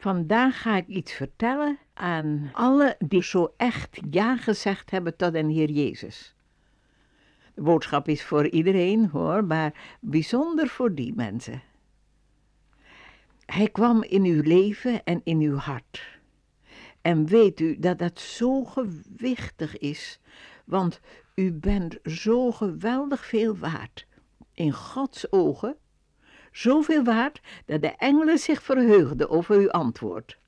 Vandaag ga ik iets vertellen aan alle die zo echt ja gezegd hebben tot een Heer Jezus. De boodschap is voor iedereen hoor, maar bijzonder voor die mensen. Hij kwam in uw leven en in uw hart. En weet u dat dat zo gewichtig is, want u bent zo geweldig veel waard in Gods ogen zoveel waard dat de engelen zich verheugden over uw antwoord.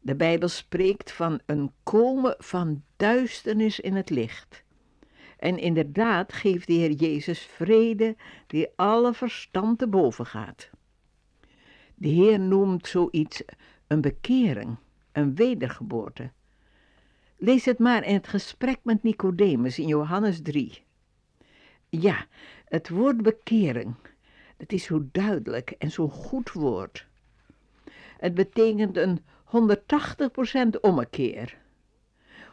De Bijbel spreekt van een komen van duisternis in het licht. En inderdaad geeft de Heer Jezus vrede die alle verstand te boven gaat. De Heer noemt zoiets een bekering, een wedergeboorte. Lees het maar in het gesprek met Nicodemus in Johannes 3. Ja, het woord bekering het is zo duidelijk en zo'n goed woord. Het betekent een 180% ommekeer.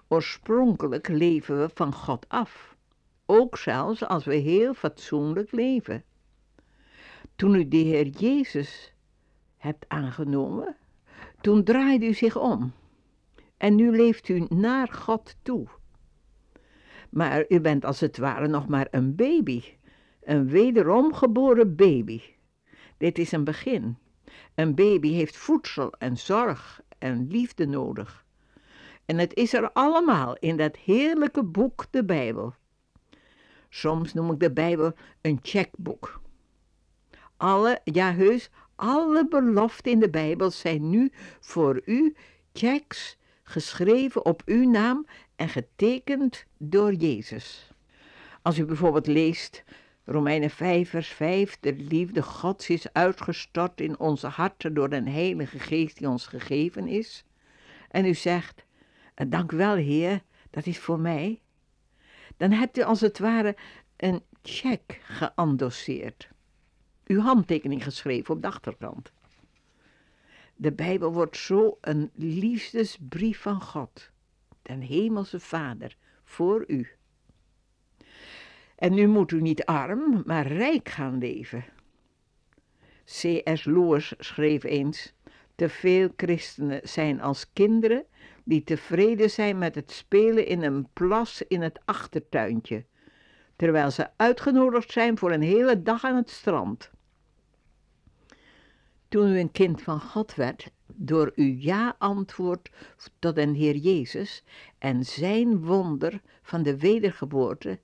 Oorspronkelijk leven we van God af, ook zelfs als we heel fatsoenlijk leven. Toen u de Heer Jezus hebt aangenomen, toen draaide u zich om en nu leeft u naar God toe. Maar u bent als het ware nog maar een baby een wederom geboren baby. Dit is een begin. Een baby heeft voedsel en zorg en liefde nodig. En het is er allemaal in dat heerlijke boek, de Bijbel. Soms noem ik de Bijbel een checkboek. Alle, ja heus, alle beloften in de Bijbel zijn nu voor u checks geschreven op uw naam en getekend door Jezus. Als u bijvoorbeeld leest Romeinen 5, vers 5, de liefde Gods is uitgestort in onze harten door de Heilige Geest die ons gegeven is. En u zegt, dank wel Heer, dat is voor mij. Dan hebt u als het ware een check geandosseerd. Uw handtekening geschreven op de achterkant. De Bijbel wordt zo een liefdesbrief van God, den Hemelse Vader, voor u. En nu moet u niet arm, maar rijk gaan leven. C.S. Lewis schreef eens: Te veel christenen zijn als kinderen die tevreden zijn met het spelen in een plas in het achtertuintje, terwijl ze uitgenodigd zijn voor een hele dag aan het strand. Toen u een kind van God werd, door uw ja-antwoord tot een Heer Jezus en zijn wonder van de wedergeboorte,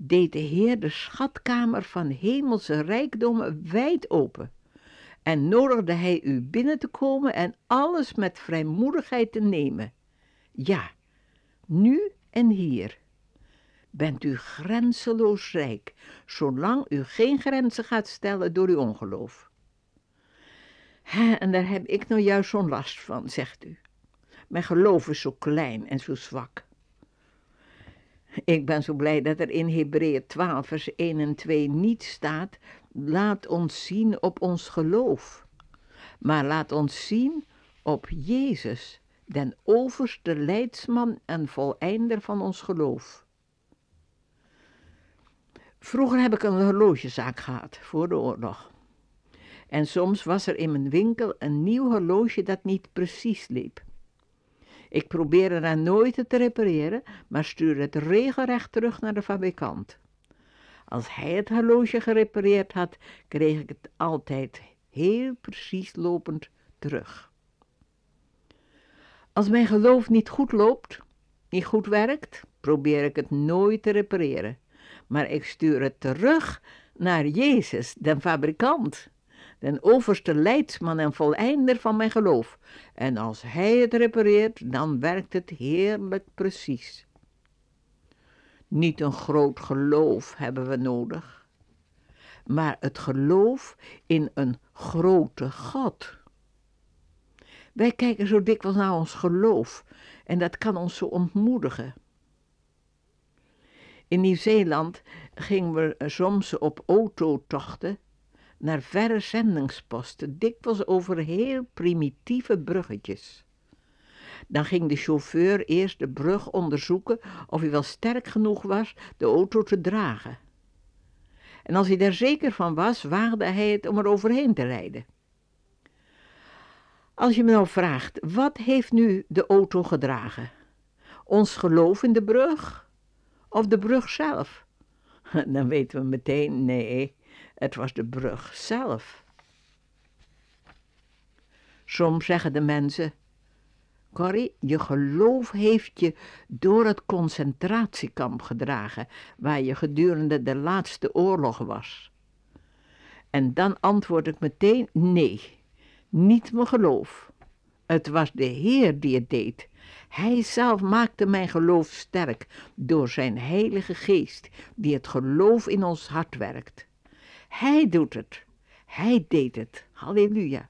deed de Heer de schatkamer van hemelse rijkdommen wijd open en nodigde hij u binnen te komen en alles met vrijmoedigheid te nemen. Ja, nu en hier bent u grenzeloos rijk, zolang u geen grenzen gaat stellen door uw ongeloof. En daar heb ik nou juist zo'n last van, zegt u. Mijn geloof is zo klein en zo zwak. Ik ben zo blij dat er in Hebreeën 12, vers 1 en 2 niet staat: laat ons zien op ons geloof, maar laat ons zien op Jezus, den overste leidsman en voleinder van ons geloof. Vroeger heb ik een horlogezaak gehad, voor de oorlog. En soms was er in mijn winkel een nieuw horloge dat niet precies liep. Ik probeerde dan nooit het te repareren, maar stuurde het regelrecht terug naar de fabrikant. Als hij het horloge gerepareerd had, kreeg ik het altijd heel precies lopend terug. Als mijn geloof niet goed loopt, niet goed werkt, probeer ik het nooit te repareren. Maar ik stuur het terug naar Jezus, de fabrikant den overste leidsman en voleinder van mijn geloof. En als hij het repareert, dan werkt het heerlijk precies. Niet een groot geloof hebben we nodig, maar het geloof in een grote God. Wij kijken zo dikwijls naar ons geloof en dat kan ons zo ontmoedigen. In Nieuw-Zeeland gingen we soms op autotochten naar verre zendingsposten, dikwijls over heel primitieve bruggetjes. Dan ging de chauffeur eerst de brug onderzoeken of hij wel sterk genoeg was de auto te dragen. En als hij daar zeker van was, waagde hij het om er overheen te rijden. Als je me nou vraagt, wat heeft nu de auto gedragen? Ons geloof in de brug of de brug zelf? Dan weten we meteen, nee, het was de brug zelf. Soms zeggen de mensen, Corrie, je geloof heeft je door het concentratiekamp gedragen, waar je gedurende de laatste oorlog was. En dan antwoord ik meteen, nee, niet mijn geloof. Het was de Heer die het deed. Hij zelf maakte mijn geloof sterk door zijn Heilige Geest, die het geloof in ons hart werkt. Hij doet het. Hij deed het. Halleluja.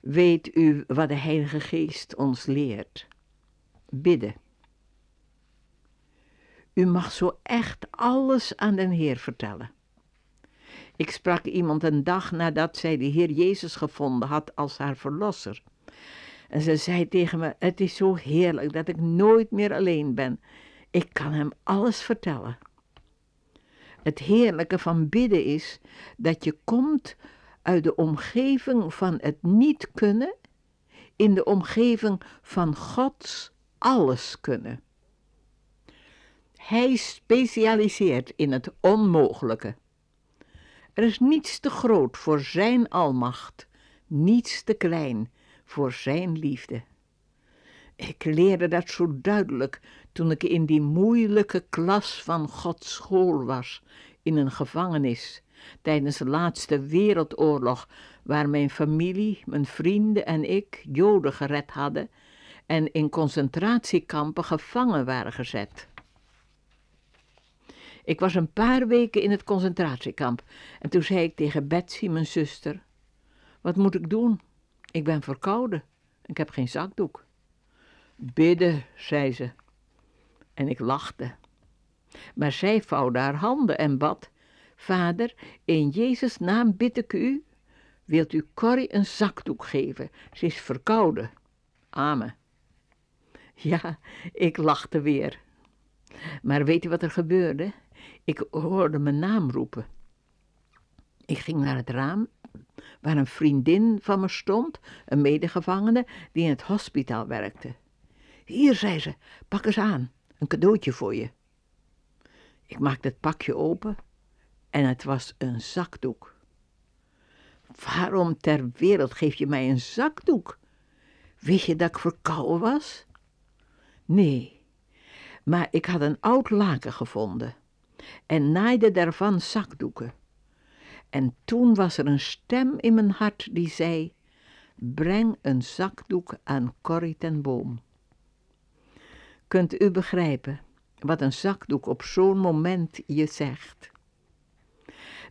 Weet u wat de Heilige Geest ons leert? Bidden. U mag zo echt alles aan den Heer vertellen. Ik sprak iemand een dag nadat zij de Heer Jezus gevonden had als haar verlosser. En ze zei tegen me: Het is zo heerlijk dat ik nooit meer alleen ben. Ik kan hem alles vertellen. Het heerlijke van bidden is dat je komt uit de omgeving van het niet kunnen in de omgeving van Gods alles kunnen. Hij specialiseert in het onmogelijke. Er is niets te groot voor Zijn almacht, niets te klein voor Zijn liefde. Ik leerde dat zo duidelijk toen ik in die moeilijke klas van Gods school was, in een gevangenis, tijdens de laatste wereldoorlog, waar mijn familie, mijn vrienden en ik Joden gered hadden en in concentratiekampen gevangen waren gezet. Ik was een paar weken in het concentratiekamp en toen zei ik tegen Betsy, mijn zuster: Wat moet ik doen? Ik ben verkouden. Ik heb geen zakdoek. Bidden, zei ze. En ik lachte. Maar zij vouwde haar handen en bad: Vader, in Jezus' naam bid ik u, wilt u Corrie een zakdoek geven? Ze is verkouden. Amen. Ja, ik lachte weer. Maar weet u wat er gebeurde? Ik hoorde mijn naam roepen. Ik ging naar het raam, waar een vriendin van me stond, een medegevangene die in het hospitaal werkte. Hier, zei ze, pak eens aan, een cadeautje voor je. Ik maakte het pakje open en het was een zakdoek. Waarom ter wereld geef je mij een zakdoek? Wist je dat ik verkouden was? Nee, maar ik had een oud laken gevonden en naaide daarvan zakdoeken. En toen was er een stem in mijn hart die zei: Breng een zakdoek aan Corrie ten Boom. Kunt u begrijpen wat een zakdoek op zo'n moment je zegt?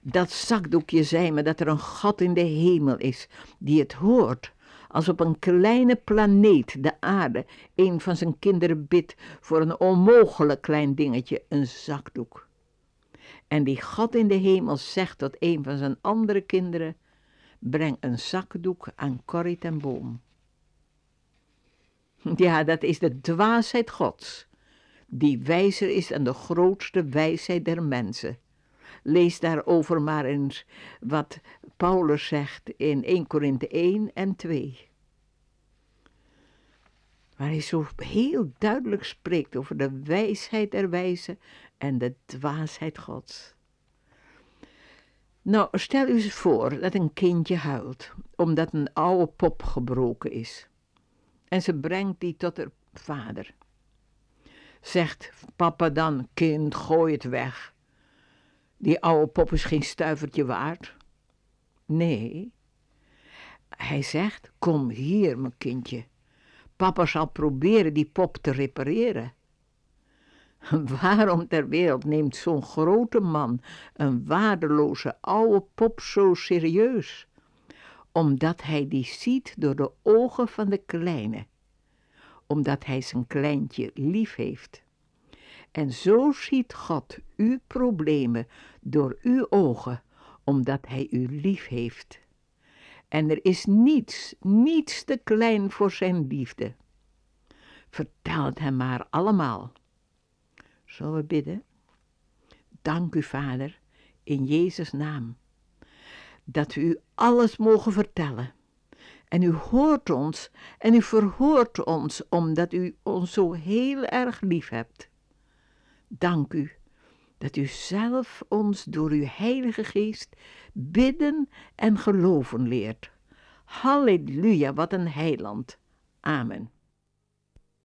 Dat zakdoekje zei me dat er een God in de hemel is die het hoort als op een kleine planeet, de aarde, een van zijn kinderen bidt voor een onmogelijk klein dingetje, een zakdoek. En die God in de hemel zegt tot een van zijn andere kinderen, breng een zakdoek aan Corrie ten Boom. Ja, dat is de dwaasheid Gods, die wijzer is dan de grootste wijsheid der mensen. Lees daarover maar eens wat Paulus zegt in 1 Korinthe 1 en 2. Waar hij zo heel duidelijk spreekt over de wijsheid der wijzen en de dwaasheid Gods. Nou, stel u eens voor dat een kindje huilt omdat een oude pop gebroken is. En ze brengt die tot haar vader. Zegt papa dan, kind, gooi het weg. Die oude pop is geen stuivertje waard. Nee. Hij zegt, kom hier, mijn kindje. Papa zal proberen die pop te repareren. Waarom ter wereld neemt zo'n grote man een waardeloze oude pop zo serieus? Omdat hij die ziet door de ogen van de kleine, omdat hij zijn kleintje lief heeft. En zo ziet God uw problemen door uw ogen, omdat hij u lief heeft. En er is niets, niets te klein voor zijn liefde. Vertel het hem maar allemaal. Zullen we bidden? Dank u, Vader, in Jezus' naam, dat u alles mogen vertellen. En u hoort ons en u verhoort ons omdat u ons zo heel erg lief hebt. Dank u dat u zelf ons door uw Heilige Geest bidden en geloven leert. Halleluja, wat een heiland. Amen.